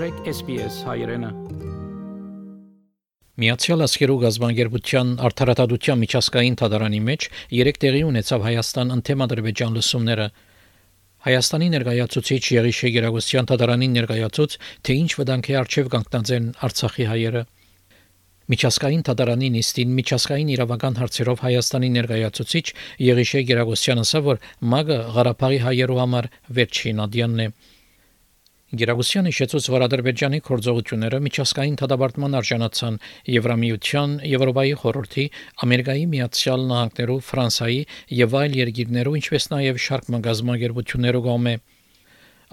մտրեք SPS հայրենը։ Միացյալ Աշխարհի գազբանգերության արդարադատության միջազգային թադարանի մեջ երեք տեղի ունեցավ Հայաստան ընթեմ Ադրբեջան լսումները։ Հայաստանի ներկայացուցիչ Եղիշե Գերագոսյան թադարանին ներկայացուց, թե ինչ վտանգի արժև կանգնած են Արցախի հայերը։ Միջազգային թադարանի նիստին միջազգային իրավական հարցերով Հայաստանի ներկայացուցիչ Եղիշե Գերագոսյանը ասա, որ ՄԱԳ-ը Ղարաբաղի հայերու համար վերջին ադյանն է։ Գերագոսյանը շեծոց, որ Ադրբեջանի կորձողությունները միջազգային թադաբարտման արժանացան Եվրամիության, Եվրոպայի խորհրդի, Ամերիկայի Միացյալ Նահանգներու, Ֆրանսիայի եւ այլ երկիրներու, ինչպես նաեւ շարք մագազմագերբություններու գոմե։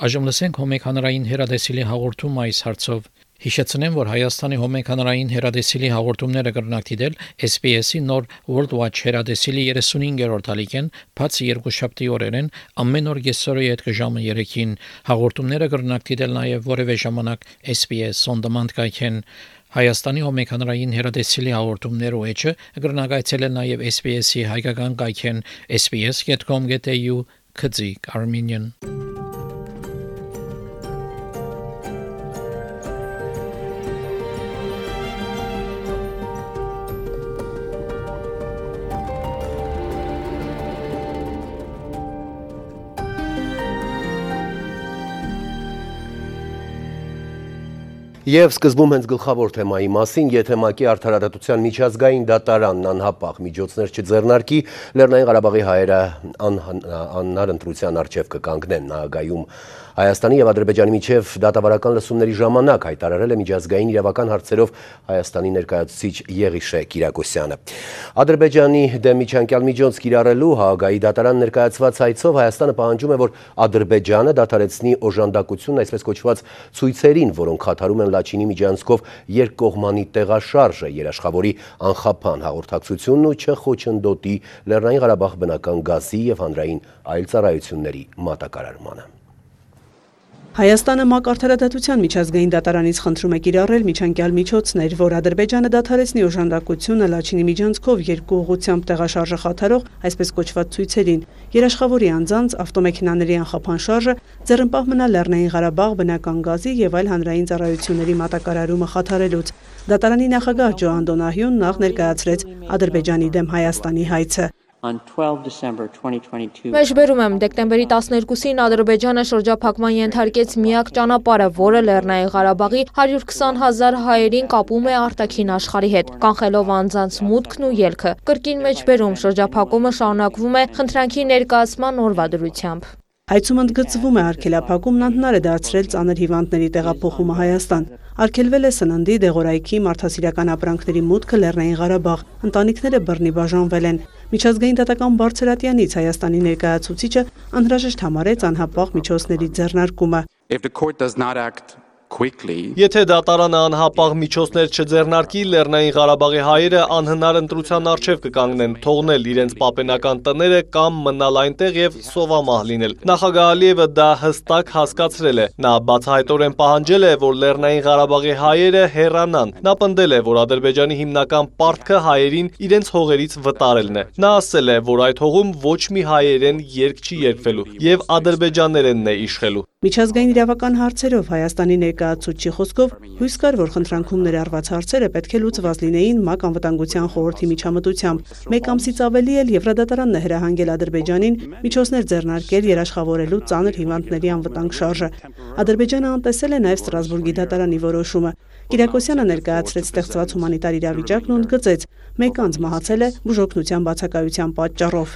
Այժմ լսենք հոմեկ հանրային հերադեսիլի հաղորդում այս հարցով։ Հիշեցնեմ, որ Հայաստանի հոմեկանարային հերադեսիլի հաղորդումները կրնակ դիտել SPS-ի նոր World Watch հերադեսիլի 35-րդ ալիքեն բաց երկուշաբթի օրերեն ամեն օր գեսորի հետ ժամը 3-ին հաղորդումները կրնակ դիտել նաև որևէ ժամանակ SPS on demand կայքեն Հայաստանի հոմեկանարային հերադեսիլի հաղորդումներով էջը կրնակայցել է նաև SPS-ի հայկական կայքեն sps.com.au քծիկ Armenian Եվ սկզբում հենց գլխավոր թեմայի մասին, եթե մակի արդարադատության միջազգային դատարանն անհապաղ միջոցներ չձեռնարկի, Լեռնային Ղարաբաղի հայերը անհնար ընտրության արժև կկանգնեն Նահագայում Հայաստանի եւ Ադրբեջանի միջև դատավարական լսումների ժամանակ հայտարարել է միջազգային իրավական հարցերով Հայաստանի ներկայացուցիչ Եղիշե Կիրակոսյանը։ Ադրբեջանի դեմ միջանկյալ միջոց կիրառելու Հաագայի դատարան ներկայացված հայցով Հայաստանը պահանջում է, որ Ադրբեջանը դադարեցնի օժանդակությունն այսպես կոչված ցույցերին, որոնք խաթարում են Լաչինի միջանցքով երկկողմանի տեղաշարժը, երաշխավորի անխափան հաղորդակցությունն ու չխոչընդոտի Լեռնային Ղարաբաղ բնական գազի եւ հանրային այլ ծառայությունների մատակարարմանը։ Հայաստանը մակարդարադատության միջազգային դատարանից խնդրում է կիրառել միջանկյալ միջոցներ, որ Ադրբեջանը դադարեցնի օժանդակությունը Լաչինի միջանցքով երկու ուղությամբ տեղաշարժը խաթարող այսպես կոչված ցույցերին։ Երաշխավորի անձանց ավտոմեքենաների անխափան շարժը ձեռնպահ մնա Լեռնային Ղարաբաղ բնական գազի եւ այլ հանրային ծառայությունների մատակարարումը խաթարելուց։ Դատարանի նախագահ Ջոան Դոնահյուն նախ ներկայացրեց Ադրբեջանի դեմ Հայաստանի հայցը։ Մեջբերում եմ, դեկտեմբերի 12-ին Ադրբեջանը շրջափակման ենթարկեց միակ ճանապարհը, որը Լեռնային Ղարաբաղի 120 հազար հայերին կապում է արտաքին աշխարհի հետ, կանխելով անձանց մուտքն ու ելքը։ Կրկին մեջբերում շրջափակումը շարունակվում է խնդրանքի ներկայացման օրվա դրությամբ։ Հայցում ընդգծվում է արգելափակումն անհնար է դարձրել ծանր հիվանդների տեղափոխումը Հայաստան։ Արգելվել է սննդի, դեղորայքի, մարդասիրական ապրանքների մուտքը Լեռնային Ղարաբաղ։ Ընտանիքները բռնի բաժանվել են։ Միջազգային դատական բարձրատյանից Հայաստանի ներկայացուցիչը անհրաժեշտ համարեց անհապաղ միջոցների ձեռնարկումը։ If the court does not act Եթե դատարանը անհապաղ միջոցներ չձեռնարկի, Լեռնային Ղարաբաղի հայերը անհնար ընտրության արժև կկանգնեն, թողնել իրենց պապենական տները կամ մնալ այնտեղ եւ սովամահ լինել։ Նախագահ Ալիևը դա հստակ հասկացրել է։ Նա բացահայտորեն պահանջել է, որ Լեռնային Ղարաբաղի հայերը հեռանան։ Նա պնդել է, որ Ադրբեջանի հիմնական պարտքը հայերին իրենց հողերից վտարելն է։ Նա ասել է, որ այդ հողում ոչ մի հայերեն երկ չի երկվելու եւ ադրբեջաներենն է իշխելու։ Միջազգային իրավական հարցերով Հայաստանի ներկայացուցչի խոսքով հույս կար, որ խնդրանքում ներառված հարցերը պետք է լուծված լինեին ՄԱԿ անվտանգության խորհրդի միջամտությամբ։ Մեկ ամսից ավելի էլ Եվրադատարանն է հրահանգել Ադրբեջանին միջոցներ ձեռնարկել երաշխավորելու ծանր հիվանդների անվտանգ շարժը։ Ադրբեջանը անտեսել է նաև Ստրասբուրգի դատարանի որոշումը։ Կիրակոսյանը ներկայացրեց ստեղծված հումանիտար իրավիճակն ու ընդգծեց, մեկ անձ մահացել է բուժօգնության բացակայության պատճառով։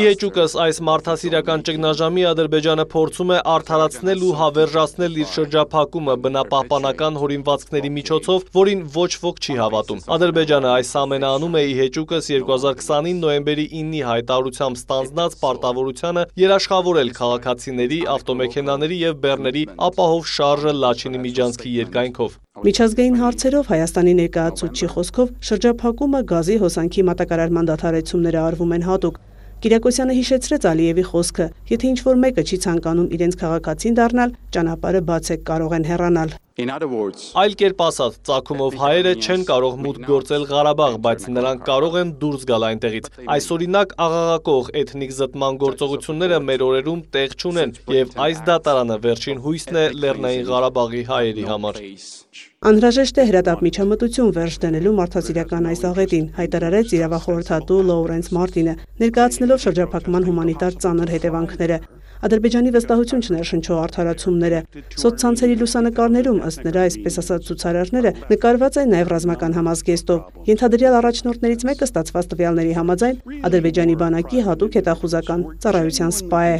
Իեջուկս այս մարդասիրական ճգնաժամի Ադրբեջանը փորձում է արդարացնել ու հավերժացնել իր շրջափակումը բնապահպանական հորինվածքների միջոցով, որին ոչ ոք չի հավատում։ Ադրբեջանը այս ամենը անում է Իեջուկս 2020-ին նոյեմբերի 9-ի հայտարարությամբ ստանձնած պարտավորությունը երաշխավորել քաղաքացիների, ավտոմեքենաների եւ բեռների ապահով շարժը Գյումրը Լաչինի միջանցքի երկայնքով։ Միջազգային հարցերով Հայաստանի ներկայացուցչի խոսքով շրջափակումը գազի հոսանքի մատակարարման դադարեցումները արվում են հատուկ։ Կիրակոսյանը հիշեցրեց Ալիևի խոսքը. եթե ինչ որ մեկը չի ցանկանում իրենց քաղաքացին դառնալ, ճանապարհը բաց է, կարող են հեռանալ։ Այլ կերպ ասած, ցակումով հայերը չեն կարող մուտք գործել Ղարաբաղ, բայց նրանք կարող են դուրս գալ այնտեղից։ Այս օրինակ աղաղակող էթնիկ զտման գործողությունները մեր օրերում տեղ չունեն, եւ այս դատարանը վերջին հույսն է Լեռնային Ղարաբաղի հայերի համար։ Անհրաժեշտ է հրատապ միջամտություն վերջ դնելու մարդասիրական այս աղետին, հայտարարեց իրավախորհրդատու Լոուրենս Մարտինը, ներկայացնելով շրջափակման հումանիտար ծանր հետևանքները։ Ադրբեջանի վստահություն չներշնչող արդարացումները։ Սոցցանցերի լուսանկարներում ըստ նրա այսպես ասած ցուցարարները նկարված են նաև ռազմական համազգեստով։ Ենթադրյալ առաջնորդներից մեկը ստացված տվյալների համաձայն Ադրբեջանի բանակի հատուկ հետախուզական ծառայության սպա է։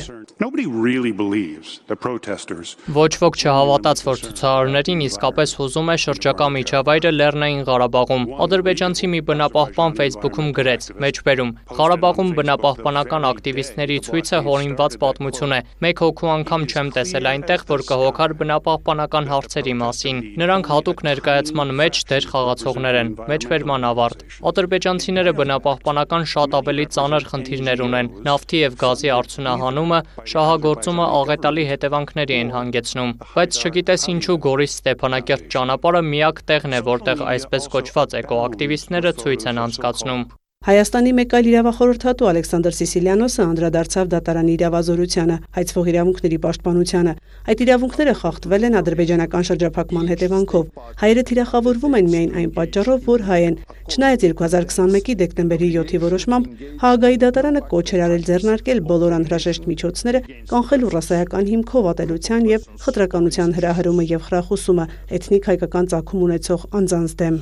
Ոչ ոք չհավատաց, որ ցուցարարներին իսկապես հուզում է շրջակա միջավայրը Լեռնային Ղարաբաղում։ Ադրբեջանցի մի բնապահպան Facebook-ում գրեց. Մեջբերում. Ղարաբաղում բնապահպանական ակտիվիստների ցույցը հորինված պատմություն է։ Մեկ հոգու անգամ չեմ տեսել այնտեղ, որ կհոգար բնապահպանական հարցերի մասին։ Նրանք հատուկ ներկայացման մեջ դեր խաղացողներ են։ Մեջբերման ավարտ։ Ադրբեջանցիները բնապահպանական շատ ավելի ծանր խնդիրներ ունեն։ Նավթի եւ գազի արդյունահանումը, շահագործումը աղետալի հետևանքների են հանգեցնում, բայց չգիտես ինչու Գորիս Ստեփանակերտ ճանապարհը միակ տեղն է, որտեղ այսպես կոչված էկոակտիվիստները ցույց են անցկացնում։ Հայաստանի մեկ այլ իրավախորհրդատու Ալեքսանդր Սիսիլյանոսը անդրադարձավ դատարանի իրավազորությանը, հայցվող իրավունքների պաշտպանությանը։ Այդ իրավունքները խախտվել են ադրբեջանական շրջափակման հետևանքով։ Հայերը թիրախավորվում են միայն այն պատճառով, որ հայ են։ Չնայած 2021-ի դեկտեմբերի 7-ի որոշմամբ Հաագայի դատարանը կոչ էր արել ձեռնարկել բոլոր անհրաժեշտ միջոցները կանխելու ռասայական հիմքով ատելության եւ խտրականության հրահրումը եւ խրախուսումը էթնիկ հայկական ցակում ունեցող անձանց դեմ։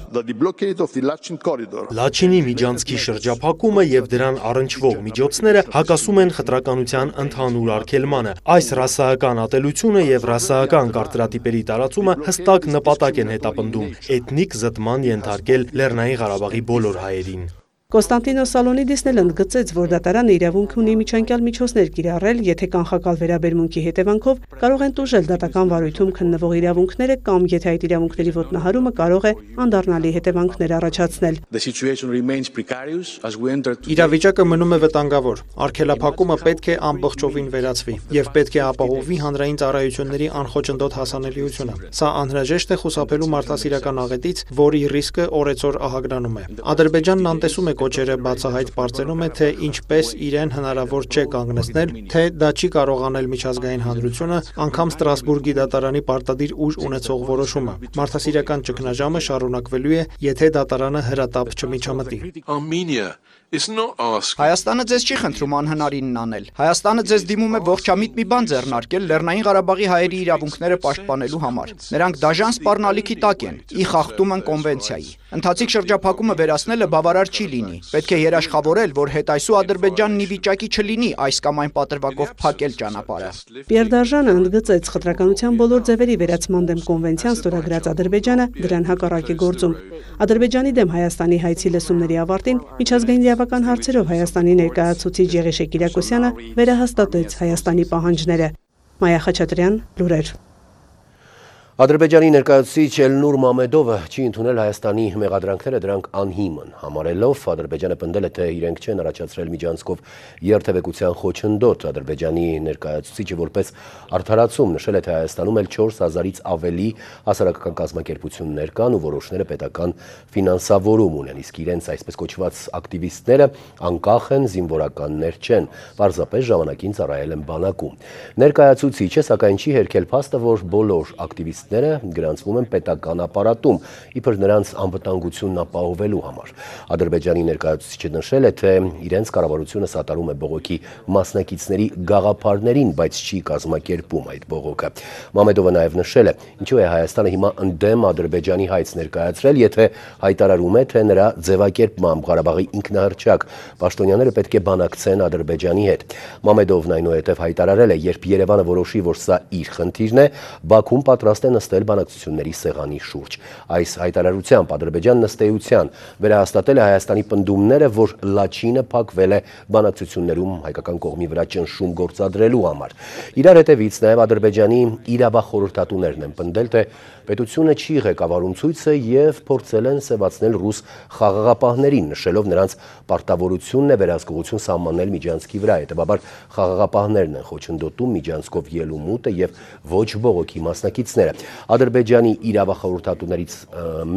Լաչինի միջանցքի շրջափակումը եւ դրան առնչվող միջոցները հակասում են խտրականության ընդհանուր արգելմանը։ Այս ռասայական ատելությունը եւ ռասայական կարծրատիպերի տարածումը հստակ նպատակ են հետապնդում էթնիկ զտման ենթարկել Լեռնային Ղարաբաղի բոլոր հայերին։ Կոստանտինոս Սալոնիդիսն էլ ընդգծեց, որ դատարանը իրավունք ունի միջանկյալ միջոցներ կիրառել, եթե կանխակալ վերաբերմունքի հետևանքով կարող են տուժել դատական վարույթում քննվող իրավունքները կամ եթե այդ իրավունքների ոտնահարումը կարող է անդառնալի հետևանքներ առաջացնել։ Իրավիճակը մնում է վտանգավոր։ Արգելափակումը պետք է ամբողջովին վերացվի եւ պետք է ապահովի հանրային ծառայությունների անխոչնդոտ հասանելիությունը։ Սա անհրաժեշտ է խուսափելու մարդասիրական աղետից, որի ռիսկը օրեցօր ահագրանում է։ Ադրբեջանն անտեսում է կոչերը բացահայտ բարձրում է, թե ինչպես իրեն հնարավոր չէ կանգնեցնել, թե դա չի կարող անել միջազգային հանրությունը, անգամ Ստրասբուրգի դատարանի պարտադիր ուժ ունեցող որոշումը։ Մարդասիրական ճգնաժամը շարունակվելու է, եթե դատարանը հրատապ չմիջամտի։ Հայաստանը ձեզ չի խնդրում անհնարինն անել։ Հայաստանը ձեզ դիմում է ողջամիտ մի բան ձեռնարկել Լեռնային Ղարաբաղի հայերի իրավունքները պաշտպանելու համար։ Նրանք դաժան սպառնալիքի տակ են, ի խախտում են կոնվենցիայի։ Ընթացիկ շրջափակումը վերացնելը բավարար չի լինի։ Պետք է երաշխավորել, որ հետայսու Ադրբեջանն ի վիճակի չլինի այս կամ այն պատրվակով փակել ճանապարհը։ Պիեր Դարժանը ընդգծեց խտրականության բոլոր ձևերի վերացման դեմ կոնվենցիան ստորագրած Ադրբեջանը դրան հակառակ է գործում։ Ադրբեջանի դեմ Հայաստանի հայցի լսումների ավարտին միջազգային իրավական հարցերով Հայաստանի ներկայացուցիչ Եղիշե Կիրակոսյանը վերահաստատեց Հայաստանի պահանջները։ Մայա Խաչատրյան, լուրեր։ Ադրբեջանի ներկայացուցիչ Էլնուր Մամեդովը չի ընդունել Հայաստանի մեղադրանքները դրանք անհիմն համարելով Ադրբեջանը պնդել է թե իրենք չեն առաջացրել միջանցքով երթևեկության խոչընդոտ Ադրբեջանի ներկայացուցիչը որպես արդարացում նշել է թե Հայաստանում էլ 4000-ից ավելի հասարակական կազմակերպություններ կան ու որոշները պետական ֆինանսավորում ունեն իսկ իրենց այսպես կոչված ակտիվիստները անկախ են զինվորականներ չեն պարզապես ժամանակին ծառայել են բանակում ներկայացուցիչը սակայն չի հերքել փաստը որ բոլոր ակտիվիստ ակտիվիստները գրանցվում են պետական ապարատում, իբր նրանց անվտանգությունն ապահովելու համար։ Ադրբեջանի ներկայացուցիչը նշել է, թե իրենց կառավարությունը սատարում է բողոքի մասնակիցների գաղափարներին, բայց չի կազմակերպում այդ բողոքը։ Մամեդովը նաև նշել է, ինչու է Հայաստանը հիմա ընդդեմ Ադրբեջանի հայց ներկայացրել, եթե հայտարարում է, թե նրա ձևակերպմամբ Ղարաբաղի ինքնահռչակ պաշտոնյաները պետք է բանակցեն Ադրբեջանի հետ։ Մամեդովն այնուհետև հայտարարել է, երբ Երևանը որոշի, որ սա իր խնդիրն է, Բաքուն պատրաստ է նստել բանակցությունների սեղանի շուրջ։ Այս հայտարարությամբ Ադրբեջանն ըստեյության վերահաստատել է Հայաստանի պնդումները, որ Լաչինը փակվել է բանակցություններում հայկական կողմի վրա ճնշում գործադրելու համար։ Իրար հետևից նաև Ադրբեջանի իրավախորհրդատուներն են պնդել, թե պետությունը չի ղեկավարում ցույցը եւ փորձել են սեվացնել ռուս խաղաղապահներին, նշելով նրանց պարտավորությունն է վերահսկողություն սահմանել Միջանցքի վրա։ Հետևաբար խաղաղապահներն են խոչընդոտում Միջանցկով ելումուտը եւ ոչ բողոքի մասնակիցները։ Ադրբեջանի իրավախորհրդատուներից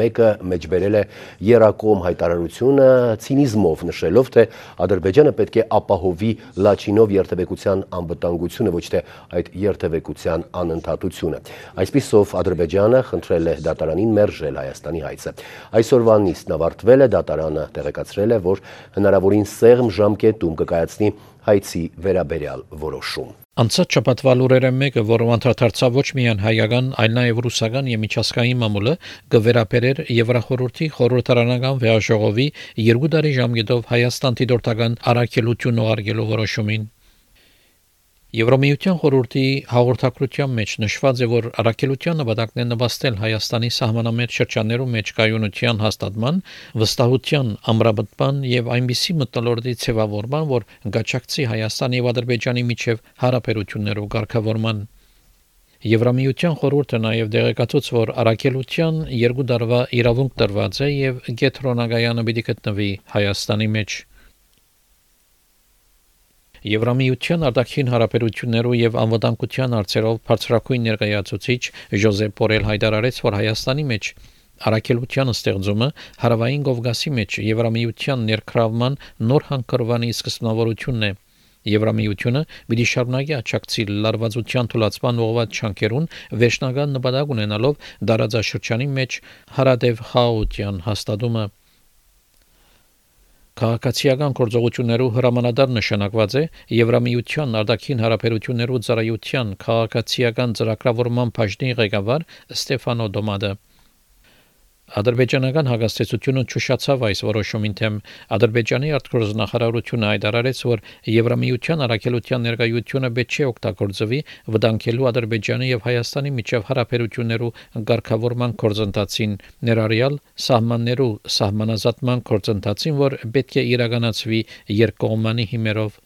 մեկը մեջբերել է Երակոմ հայտարարությունը ցինիզմով նշելով, թե Ադրբեջանը պետք է ապահովի Լաչինով երթևեկության անվտանգությունը, ոչ թե այդ երթևեկության անընդհատությունը։ Այսպիսով Ադրբեջանը խնդրել է դատարանին մերժել Հայաստանի հայցը։ Այսօրվա նիստն ավարտվել է, դատարանը տեղեկացրել է, որ հնարավորին սեղմ ժամկետում կկայացնի հայցի վերաբերյալ որոշում։ Անցած շաբաթվա լուրերը մեկը, որով անդրադարձավ ոչ միայն հայկական, այլ նաև ռուսական եւ միջազգային մամուլը, կվերապերեր Եվրախորհրդի խորհրդարանական վեաժողովի երկու տարի ժամկետով Հայաստան դիտորդական առաքելություն ուղարկելու որոշումին։ Եվրոմիության խորհրդի հաղորդակցության մեջ նշված է, որ առաքելության նպատակն է նպաստել Հայաստանի սահմանամետ շրջաններում մեջ կայունության հաստատման, վստահության ամրապնդման եւ այնպիսի մտնոլորտի ձևավորման, որ գաչակցի Հայաստանի եւ Ադրբեջանի միջև հարաբերություններով ղեկավարման Եվրամիության խորհուրդը նաև դեղեկացուց, որ առաքելության երկու դարվա իրավունք տրված է եւ Գետրոնագայանը պիտի գտնվի Հայաստանի մեջ։ Եվրամիության արտաքին հարաբերություններու եւ անվտանգության հարցերով բարձրակույն ներկայացուցիչ Ժոզեփ Պորել հայտարարեց, որ Հայաստանի մեջ Արաքելության ստեղծումը հարավային Կովկասի մեջ Եվրամիության ներքրավման նոր հանգրվանի սկզբնավորությունն է։ Եվրամիությունը պիտի շարունակի աճակցի լարվածության թույլատման ուղղված չանկերուն վերջնական նպատակ ունենալով դարաձաշրջանի մեջ հարադև խաղաղության հաստատումը Քաղաքացիական գործողություններով հրամանատար նշանակված է Եվրամիության արտաքին հարաբերություններու ծառայության քաղաքացիական ծրագրավորման բաժնի ղեկավար Ստեֆանո Դոմադը։ Ադրբեջանական հագաստեցությունը ճուշացավ այս որոշումին թեմ Ադրբեջանի արտգործնախարարությունը հայտարարեց, որ Եվրամիության առաքելության ներկայությունը պետք չէ օգտագործվի վտանգելու Ադրբեջանի եւ Հայաստանի միջև հարաբերություններու ղեկավարման կորզընթացին, ներառյալ սահմաններու սահմանազատման կորզընթացին, որ պետք է իրականացվի երկկողմանի հիմերով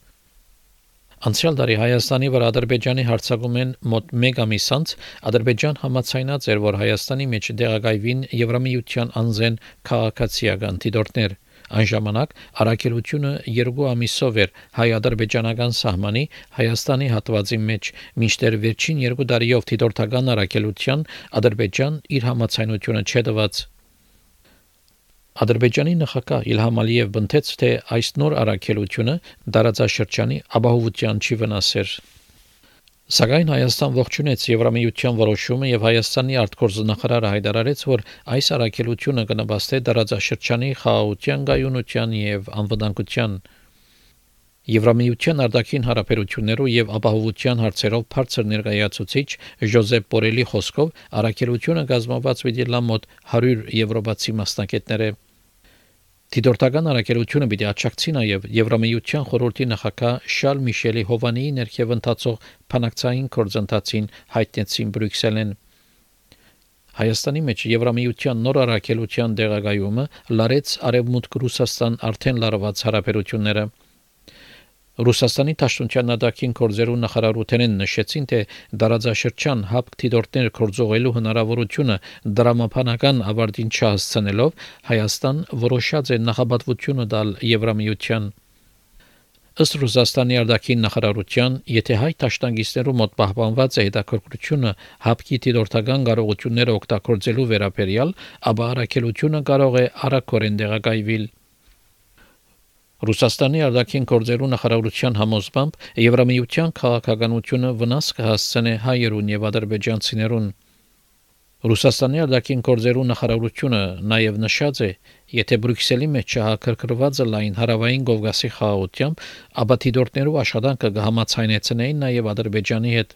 Անցյալ տարի Հայաստանի վրա Ադրբեջանի հարձակումեն մոտ 1 ամիս անց Ադրբեջան համաձայնած էր, որ Հայաստանի մեջ դեղագայվին Եվրամիության անձեն քաղաքացիական դիտորդներ։ Այն ժամանակ առաքելությունը երկու ամիսով էր հայ-ադրբեջանական սահմանի Հայաստանի հատվածի մեջ, մինչդեռ վերջին երկու տարիով դիտորդական առաքելության Ադրբեջան իր համաձայնությունը չդված։ Ադրբեջանի նախագահ Իլհամ Ալիև բնթեց, թե այս նոր առաքելությունը դարաձաշրջանի ապահովության չի վնասեր։ Սակայն Հայաստան ողջունեց Եվրամիության որոշումը եւ Հայաստանի արտգործնախարարը հայտարարեց, որ այս առաքելությունը կնպաստի դարաձաշրջանի խաղաղության, գայունության եւ անվտանգության Եվրամիության արտաքին հարաբերություններով եւ ապահովության հարցերով բարձր ներկայացուցիչ Ժոզեփ Պորելի խոսքով առաքելությունը կազմված պիտի լա մոտ 100 եվրոպացի մասնակիցներ է Դիտորդական առաքելությունը պիտի աճակցի նաև Եվրամիության խորհրդի նախագահ Շարլ Միշելի Հովանիի ներքև ընթացող փանակցային կորձընթացին հայտնեցին Բրյուսելեն։ Հայաստանի մեջ Եվրամիության նոր առաքելության դեղագայումը լարեց արևմուտք Ռուսաստան արդեն լարված հարաբերությունները։ Ռուսաստանի Դաշնության նադակին կորձերու նախարարութենեն նշեցին, թե դարաձաշրջան հապ դիտորդներ կորձողելու հնարավորությունը դրամապանական ավարտին չհասցնելով Հայաստան որոշած է նախաբատվությունը տալ Եվրամիության Ըստ Ռուսաստանի արտաքին նախարարության, եթե հայ տաշտանգիստերու մոտ պահպանված է հետաքրքրությունը հապկի դիտորդական կարողությունները օգտագործելու վերաբերյալ, ապա առաքելությունը կարող է արագորեն դեղակայվել Ռուսաստանի արտաքին գործերու նախարարության համոզմամբ Եվրամիության քաղաքականությունը վնաս կհասցնի հայերուն եւ ադրբեջանցիներուն։ Ռուսաստանի արտաքին գործերու նախարարությունը նաև նշած է, եթե Բրյուսելի մեջ չհակրկրված լայն հարավային Կովկասի խաղաղությամբ, ապա դիտորդներու աշխատանքը կհամացայնեցնեին նաև Ադրբեջանի հետ։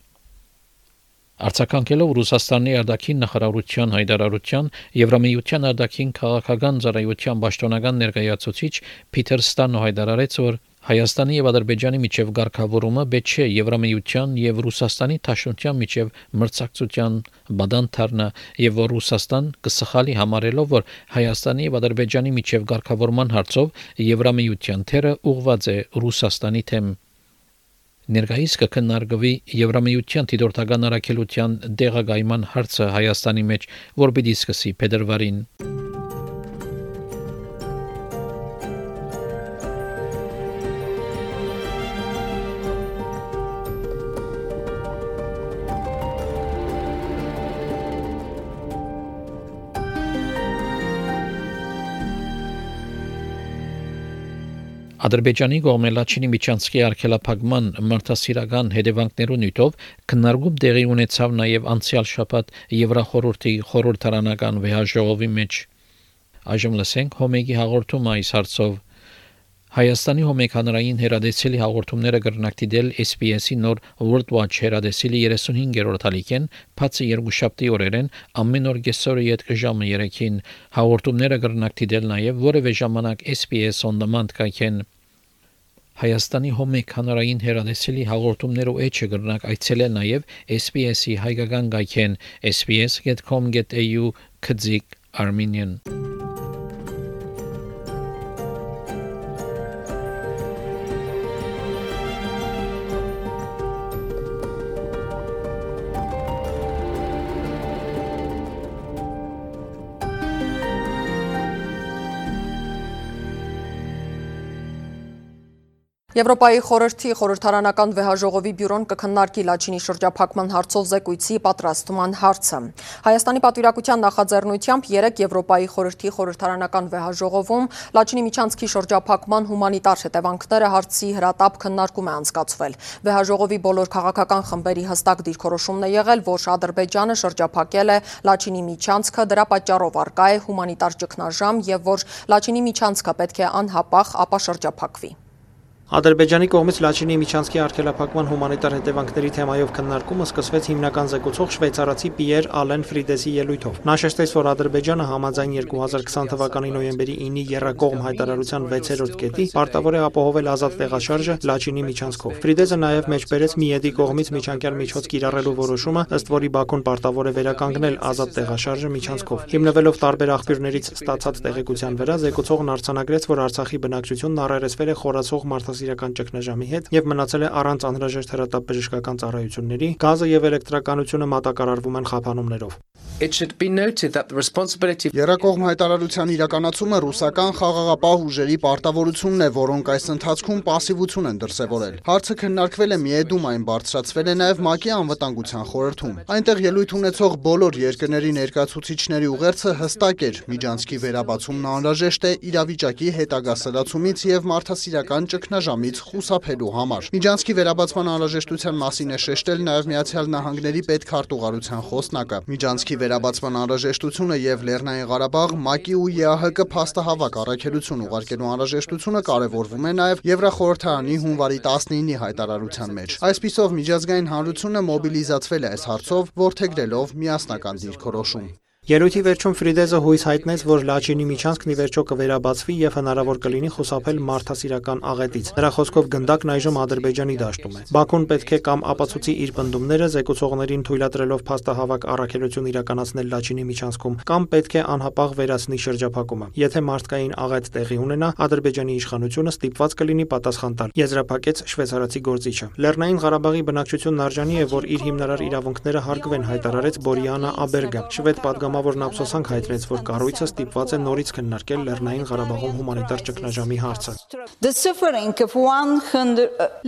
Արցականկելով Ռուսաստանի արտաքին նախարարության հայտարարության Եվրամիության արտաքին քաղաքական ծառայության պաշտոնական ներկայացուցիչ Փիթեր Ստանո հայտարարեց, որ Հայաստանի եւ Ադրբեջանի միջև ղեկավարումը պետք չէ Եվրամիության եւ Ռուսաստանի Թաշնության միջև մրցակցության բադան դառնա եւ որ Ռուսաստան կսխալի համարելով որ Հայաստանի եւ Ադրբեջանի միջև ղեկավարման հարցով Եվրամիության թերը ուղված է Ռուսաստանի թեմ Ներկայիս կքննարկվի Եվրամիության դիտորդական առաքելության դեղագայման հարցը Հայաստանի մեջ, որ պիտի սկսի փետրվարին։ Ադրբեջանի կողմը Լաչինի միջանցքի արգելափակման մարդասիրական հետևանքներու նյութով քննարկում տեղի ունեցավ նաև անցյալ շաբաթ Եվրախորհրդի խորհրդարանական վեհաժողովի մեջ։ Այժմ լսենք Հոմեգի հաղորդումը այս հարցով Հայաստանի հոմեքանրային հերադեսիլի հաղորդումները կրնակտիդել SPS-ի նոր World Watch հերադեսիլի 35-րդ ալիքեն, բացի երկուշաբթի օրերեն ամեն օր կեսօրը յետ ժամը 3-ին հաղորդումները կրնակտիդել նաև որևէ ժամանակ SPS on demand կայքեն Հայաստանի հոմեքանրային հերադեսիլի հաղորդումներով էջը կրնակ այցելել նաև SPS-ի հայկական գայքեն sps.com.au Եվրոպայի խորհրդի խորհրդարանական վեհաժողովի բյուրոն կքննարկի Լաչինի շրջափակման հարցով զեկույցի պատրաստման հարցը։ Հայաստանի պատվիրակության նախաձեռնությամբ 3 Եվրոպայի խորհրդի խորհրդարանական վեհաժողովում Լաչինի միջանցքի շրջափակման հումանիտար հետևանքները հարցի հրատապ քննարկում է անցկացվել։ Վեհաժողովի բոլոր քաղաքական խմբերի հստակ դիրքորոշումն է եղել, որ Ադրբեջանը շրջափակել է Լաչինի միջանցքը, դրա պատճառով արկա է հումանիտար ճգնաժամ եւ որ Լաչինի միջանցքը պետք է անհապաղ ապա շրջափակվի։ Ադրբեջանի կողմից Լաչինի միջանցքի արգելափակման հումանիտար հետևանքների թեմայով քննարկումը սկսվեց հիմնական զեկուցող շվեյցարացի Պիեր Ալեն Ֆրիդեսի ելույթով։ Նա շեշտեց, որ Ադրբեջանը համաձայն 2020 թվականի նոյեմբերի 9-ի երրակողմ հայտարարության 6-րդ կետի պարտավոր է ապահովել ազատ տեղաշարժը Լաչինի միջանցքով։ Ֆրիդեսը նաև մեջբերեց Միեդի կողմից միջանկյալ միջոց կիրառելու որոշումը, ըստ որի Բաքուն պարտավոր է վերականգնել ազատ տեղաշարժը միջանցքով։ Հիմնվելով տարբեր աղբյուրներից ստացած տեղեկության վրա, զեկուցողն արձանագրեց, որ Արցախի բնակչությունն առերեսվել է խորացող մարդաս արտասիրական ճգնաժամի հետ եւ մնացել է առանց անհրաժեշտ հրատապերժշկական ծառայությունների, գազը եւ էլեկտրականությունը մատակարարվում են խափանումներով։ It should be noted that the responsibility Երակողմ հայտարարության իրականացումը ռուսական խաղաղապահ ուժերի պարտավորությունն է, որոնք այս ընթացքում пассивություն են դրսևորել։ Հարցը քննարկվել է Միեդումային, բարձրացվել է նաև ՄԱԿ-ի անվտանգության խորհրդում։ Այնտեղ ելույթ ունեցող բոլոր երկրների ներկայացուցիչների ուղերձը հստակ էր՝ միջանցքի վերաբացումն անհրաժեշտ է իրավիճակի հետագա սլացումից եւ մարդասիրական ճգնաժամի ճգնաժամից խուսափելու համար։ Միջանցքի վերաբացման անհրաժեշտության մասին է շեշտել նաև Միացյալ Նահանգների պետքարտուղարության խոսնակը։ Միջանցքի վերաբացման անհրաժեշտությունը եւ Լեռնային Ղարաբաղ ՄԱԿ-ի ու ԵԱՀԿ փաստահավաք առաքելություն ուղարկելու անհրաժեշտությունը կարևորվում է նաև Եվրախորհրդարանի հունվարի 19-ի հայտարարության մեջ։ Այսպիսով միջազգային հանրությունը մոբիլիզացվել է այս հարցով, որդեգրելով միասնական դիրքորոշում։ Ելույթի վերջում Ֆրիդեզը հույս հայտնեց, որ Լաչինի միջանցքն ի վերջո կվերաբացվի եւ հնարավոր կլինի խուսափել մարդասիրական աղետից։ Նրա խոսքով գնդակն այժմ Ադրբեջանի դաշտում է։ Բաքուն պետք է կամ ապացուցի իր պնդումները զեկուցողներին թույլատրելով փաստահավաք առաքելություն իրականացնել Լաչինի միջանցքում, կամ պետք է անհապաղ վերացնի շրջափակումը։ Եթե մարդկային աղետ տեղի ունենա, Ադրբեջանի իշխանությունը ստիպված կլինի պատասխան տալ։ Եզրափակեց շվեյցարացի գործիչը։ Լեռնային Ղարաբաղի բնակչությունն արժանի է, որ իր հիմնարար իրավունքները հարգվեն հայտարարեց Բորիանա Աբերգա, շվեդ պատգամավոր Պատգամավորն ափսոսանք հայտնեց, որ կառույցը ստիպված է նորից քննարկել Լեռնային Ղարաբաղում հումանիտար ճգնաժամի հարցը։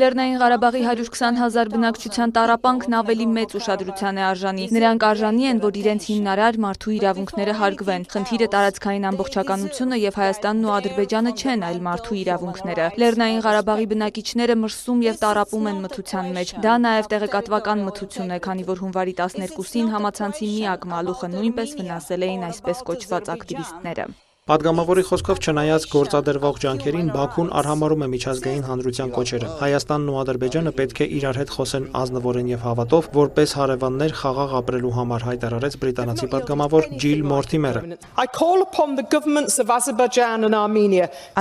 Լեռնային Ղարաբաղի 120 հազար բնակչության տարապանքն ավելի մեծ ուշադրության է արժանի։ Նրանք արժանի են, որ իրենց հիմնարար մարդու իրավունքները հարգվեն։ Խնդիրը տարածքային ամբողջականությունը եւ Հայաստանն ու Ադրբեջանը չեն, այլ մարդու իրավունքները։ Լեռնային Ղարաբաղի բնակիչները մրսում եւ տարապում են մթության մեջ։ Դա նաեւ տեղեկատվական մթություն է, քանի որ հունվարի 12-ին համացանցի միակ մալուխը նույնպես վնասել էին այսպես կոչված ակտիվիստները։ Պատգամավորի խոսքով չնայած գործադրվող ջանքերին Բաքուն արհամարում է միջազգային հանրության կոչերը։ Հայաստանն ու Ադրբեջանը պետք է իրար հետ խոսեն ազնվորեն եւ հավատով, որպես հարևաններ խաղաղ ապրելու համար, հայտարարեց բրիտանացի պատգամավոր Ջիլ Մորթիմերը։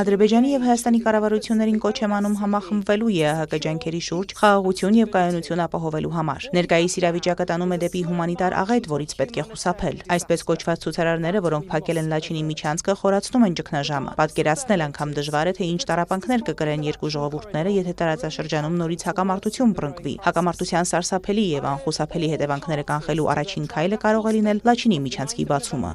Ադրբեջանի եւ Հայաստանի կառավարություններին կոչ եմ անում համախմբվելու ԵԱՀԿ ջանքերի շուրջ խաղաղություն եւ կայունություն ապահովելու համար։ Ներկայիս իրավիճակը տանում է դեպի հումանիտար աղետ, որից պետք է խուսափել։ Այսպես կոչված ցուցարարները, որոնք փակել են Լաչինի միջանցքը, վիճակը խորացնում են ճգնաժամը։ Պատկերացնել անգամ դժվար է, թե ինչ տարապանքներ կգրեն երկու ժողովուրդները, եթե տարածաշրջանում նորից հակամարտություն բռնկվի։ Հակամարտության սարսափելի եւ անխուսափելի հետևանքները կանխելու առաջին քայլը կարող է լինել Լաչինի միջանցքի բացումը։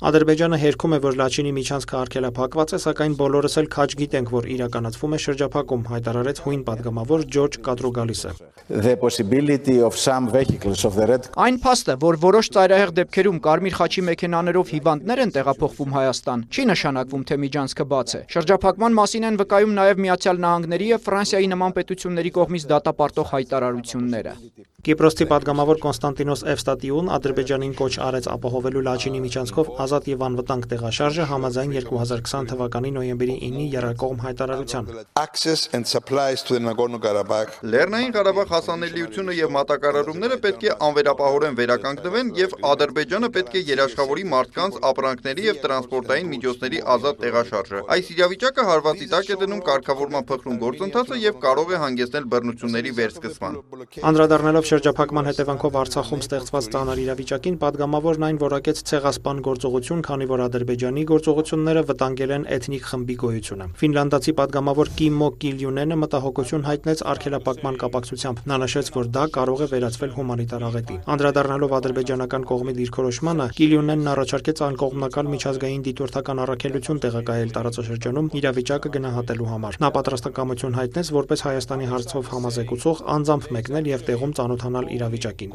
Ադրբեջանը հերքում է, որ Լաչինի միջանցքը արգելափակված է, սակայն բոլորս էլ քաջ գիտենք, որ իրականացվում է շրջափակում, հայտարարեց հույն падգամավոր Ջորջ Կադրոգալիսը։ The possibility of some vehicles of the red Այն փաստը, որ որոշ ծայրահեղ դեպքերում կարմիր խաչի մեքենաներով հիվանդներ են տեղափոխվում բացվում Հայաստան։ Չի նշանակվում, թե միջանցքը բաց է։ Շրջափակման մասին են վկայում նաև Միացյալ Նահանգների եւ Ֆրանսիայի նման պետությունների կողմից դատապարտող հայտարարությունները։ Կիպրոստի падգամավոր Կոնստանտինոս Էվստատիուն Ադրբեջանին կոչ արեց ապահովելու Լաչինի միջանցքով ազատ եւ անվտանգ տեղաշարժը համաձայն 2020 թվականի նոյեմբերի 9-ի երակողմ հայտարարության։ Access and supplies to the Nagorno-Karabakh։ Լեռնային Ղարաբաղ հասանելիությունը եւ մատակարարումները պետք է անվերապահորեն վերականգնվեն եւ Ադրբեջանը պետք է երաշխավորի մարդկանց ապրանքների եւ տրանսպորտային միջոցների ազատ տեղաշարժը։ Այս իրավիճակը հարվածի տակ է դնում կարգավորման փխրուն գործընթացը եւ կարող է հանգեցնել բռնությունների վերսկսման։ Անդրադառնալով շրջափակման հետևանքով Արցախում ստեղծված ծանր իրավիճակին, падգամավորն այն որակեց ցեղասպան գործողություն, քանի որ Ադրբեջանի գործողությունները վտանգել են էթնիկ խմբի գոյությունը։ Ֆինլանդացի падգամավոր Կիմո Կիլյունենը մտահոգություն հայտնեց արգելապակման կապակցությամբ։ Նա նշեց, որ դա կարող է վերածվել հումանիտար աղետի։ Անդրադառնալով ադրբեջանական կողմի դիրքորոշմանը, Կիլյունենն առաջարկեց անկողմնակալ միջազգ միջազգային դիտորդական առաքելություն տեղակայել տարածաշրջանում իրավիճակը գնահատելու համար։ Նա պատրաստակամություն հայտնեց, որպես Հայաստանի հարցով համազեկուցող անձամբ մեկնել եւ տեղում ծանոթանալ իրավիճակին։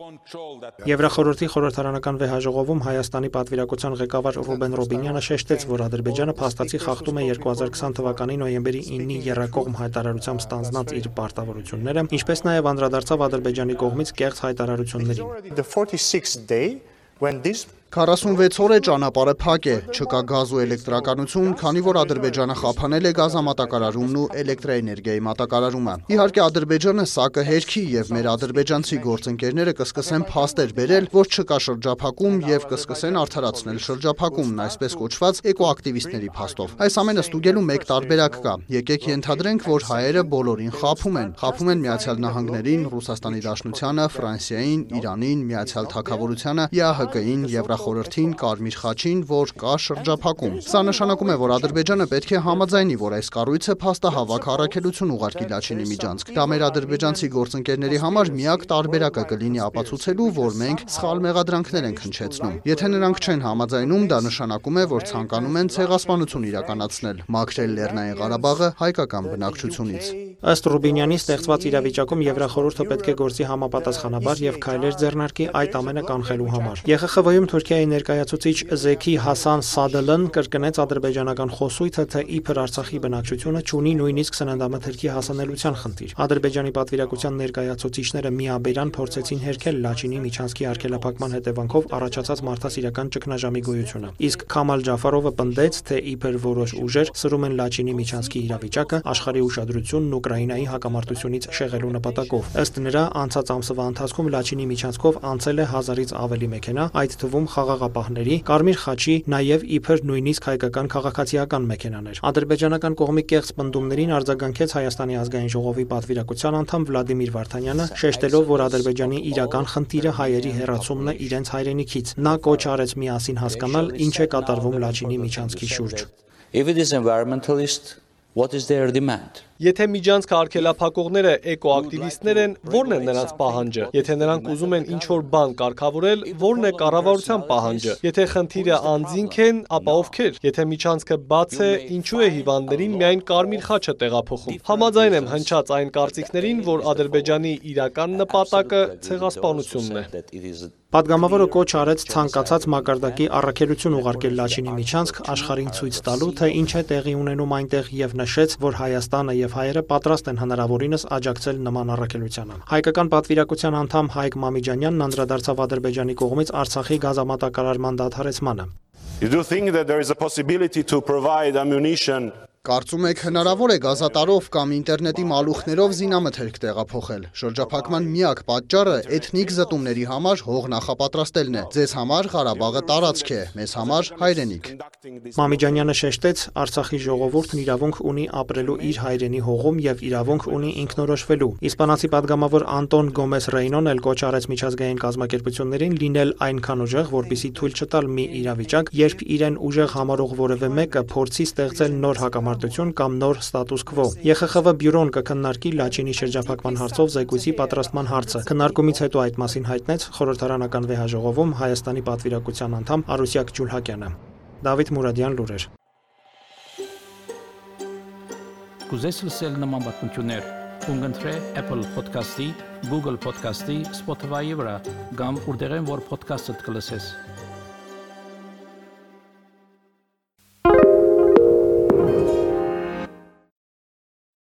Եվրախորհրդի խորհրդարանական վեհաժողովում Հայաստանի պատվիրակության ղեկավար Ռուբեն Ռոբինյանը շեշտեց, որ Ադրբեջանը փաստացի խախտում է 2020 թվականի նոյեմբերի 9-ի երրակողմ հայտարարությամբ ստանձնած իր պարտավորությունները, ինչպես նաև անդրադարձավ Ադրբեջանի կողմից կեղծ հայտարարություններին։ 46 օր է ճանապարհը փակ է, չկա գազ ու էլեկտրականություն, քանի որ Ադրբեջանը խափանել է գազամատակարարումն ու էլեկտրաէներգիայի մատակարարումը։ Իհարկե Ադրբեջանը սա կհերքի եւ մեր ադրբեջանցի գործընկերները կսկսեն փաստեր բերել, որ չկա շրջափակում եւ կսկսեն արդարացնել շրջափակումն, այսպես կոչված էկոակտիվիստների փաստով։ Այս ամենը ստուգելու մեկ տարբերակ կա։ Եկեք ենթադրենք, որ հայերը բոլորին խափում են։ Խափում են Միացյալ Նահանգներին, Ռուսաստանի Դաշնությանը, Ֆրանսիային, Իրանին, Միացյալ Թագավորությանը, ԵԱՀԿ-ին, Եվրախորհրդին խորհրդին, Կարմիր խաչին, որ կա շրջափակում։ Սա նշանակում է, որ Ադրբեջանը պետք է համաձայնի, որ այս կառույցը փաստահավաք առաքելություն ուղարկի Լաչինի միջանցք։ Դա մեր ադրբեջանցի գործընկերների համար միակ տարբերակը կլինի ապացուցելու, որ մենք սխալ մեղադրանքներ ենք հնչեցնում։ Եթե նրանք չեն համաձայնում, դա նշանակում է, որ ցանկանում են ցեղասպանություն իրականացնել, մաքրել Լեռնային Ղարաբաղը հայկական բնակչությունից։ Ըստ Ռուբինյանի ստեղծված իրավիճակում Եվրախորհուրդը պետք է գործի համապատասխանաբար եւ քայլեր ձեռնարկի այդ ամենը կանխելու համար։ ԵԽԽՎ-ում Թուրքիայի ներկայացուցիչ Զեքի Հասան Սադելն կրկնեց ադրբեջանական խոսույթը, թե իբր Արցախի բնակչությունը ունի նույնիսկ սննդամթերքի հասանելիության խնդիր։ Ադրբեջանի պատվիրակության ներկայացուցիչները միաբերան փորձեցին հերքել Լաչինի միջանցքի արգելափակման հետևանքով առաջացած մարդասիրական ճգնաժամի գոյությունը։ Իսկ Քամալ Ջաֆարովը պնդեց, թե իբր որոշ ուժեր սրում են Լաչինի միջանցքի իրավիճակը աշխարհի ուշադրությունն Ուկրաինայի հակամարտությունից շեղելու նպատակով։ Ըստ նրա, անցած ամսվա ընթացքում Լաչինի միջանցքով անցել է 1000-ից ավելի մեքենա, այդ թվում խաղաղապահների, Կարմիր խաչի, նաև իբր նույնիսկ հայկական քաղաքացիական մեքենաներ։ Ադրբեջանական կողմի կեղծ պնդումներին արձագանքեց Հայաստանի ազգային ժողովի պատվիրակության անդամ Վլադիմիր Վարդանյանը, շեշտելով, որ Ադրբեջանի իրական խնդիրը հայերի հերացումն է իրենց հայրենիքից։ Նա կոչ արեց միասին հասկանալ, ինչ է կատարվում Լաչինի միջանցքի շուրջ։ If it is environmentalist, what is their demand? Եթե միջանցքը արգելափակողները էկոակտիվիստներ են, ո՞րն է նրանց պահանջը։ Եթե նրանք ուզում են ինչ-որ բան կարգավորել, ո՞րն է կառավարության պահանջը։ Եթե խնդիրը անձինք են, ապա ովքեր։ Եթե միջանցքը բաց է, ինչու է հիվանդներին միայն կարմիր խաչը տեղափոխում։ Համաձայն եմ հնչած այն կարծիքներին, որ Ադրբեջանի իրական նպատակը ցեղասպանությունն է։ Պատգամավորը կոչ արեց ցանկացած մակարդակի առաքելություն ուղարկել Լաչինի միջանցք աշխարհին ցույց տալու, թե ինչ է տեղի ունենում այնտեղ եւ նշեց, որ Հայաստանը եւ հայերը պատրաստ են հնարավորինս աջակցել նման առաքելությանը։ Հայկական պատվիրակության անդամ Հայկ Մամիջանյանն անդրադարձավ Ադրբեջանի կողմից Արցախի գազամատակարարման դադարեցմանը։ You do think that there is a possibility to provide ammunition Կարծում եք հնարավոր է գազատարով կամ ինտերնետի մալուխներով զինամթերք տեղափոխել։ Շրջափակման միակ պատճառը էթնիկ զտումների համար հող նախապատրաստելն է։ Ձեզ համար Ղարաբաղը տարածք է, մեզ համար հայրենիք։ Մամիջանյանը շեշտեց, Արցախի ժողովուրդն իրավունք ունի ապրելու իր հայրենի հողում եւ իրավունք ունի ինքնորոշվելու։ Իսպանացի падգամավոր Անտոն Գոմես Ռեյնոն էլ կոչ արեց միջազգային կազմակերպություններին լինել այնքան ուժեղ, որպիսի թույլ չտալ մի իրավիճակ, երբ իրեն ուժեղ համարող որևէ մեկը փորձի ստեղծել նոր հակամարտ ճշմարտություն կամ նոր ստատուս քվո։ ԵԽԽՎ բյուրոն կքննարկի Լաչինի շրջափակման հարցով զեկույցի պատրաստման հարցը։ Քննարկումից հետո այդ մասին հայտնեց խորհրդարանական վեհաժողովում Հայաստանի պատվիրակության անդամ Արուսյակ Ջուլհակյանը։ Դավիթ Մուրադյան լուրեր։ Կուզես լսել նման բանություններ, կընտրե Apple Podcast-ի, Google Podcast-ի, Spotify-ի վրա, կամ որտեղեն որ podcast-ը կլսես։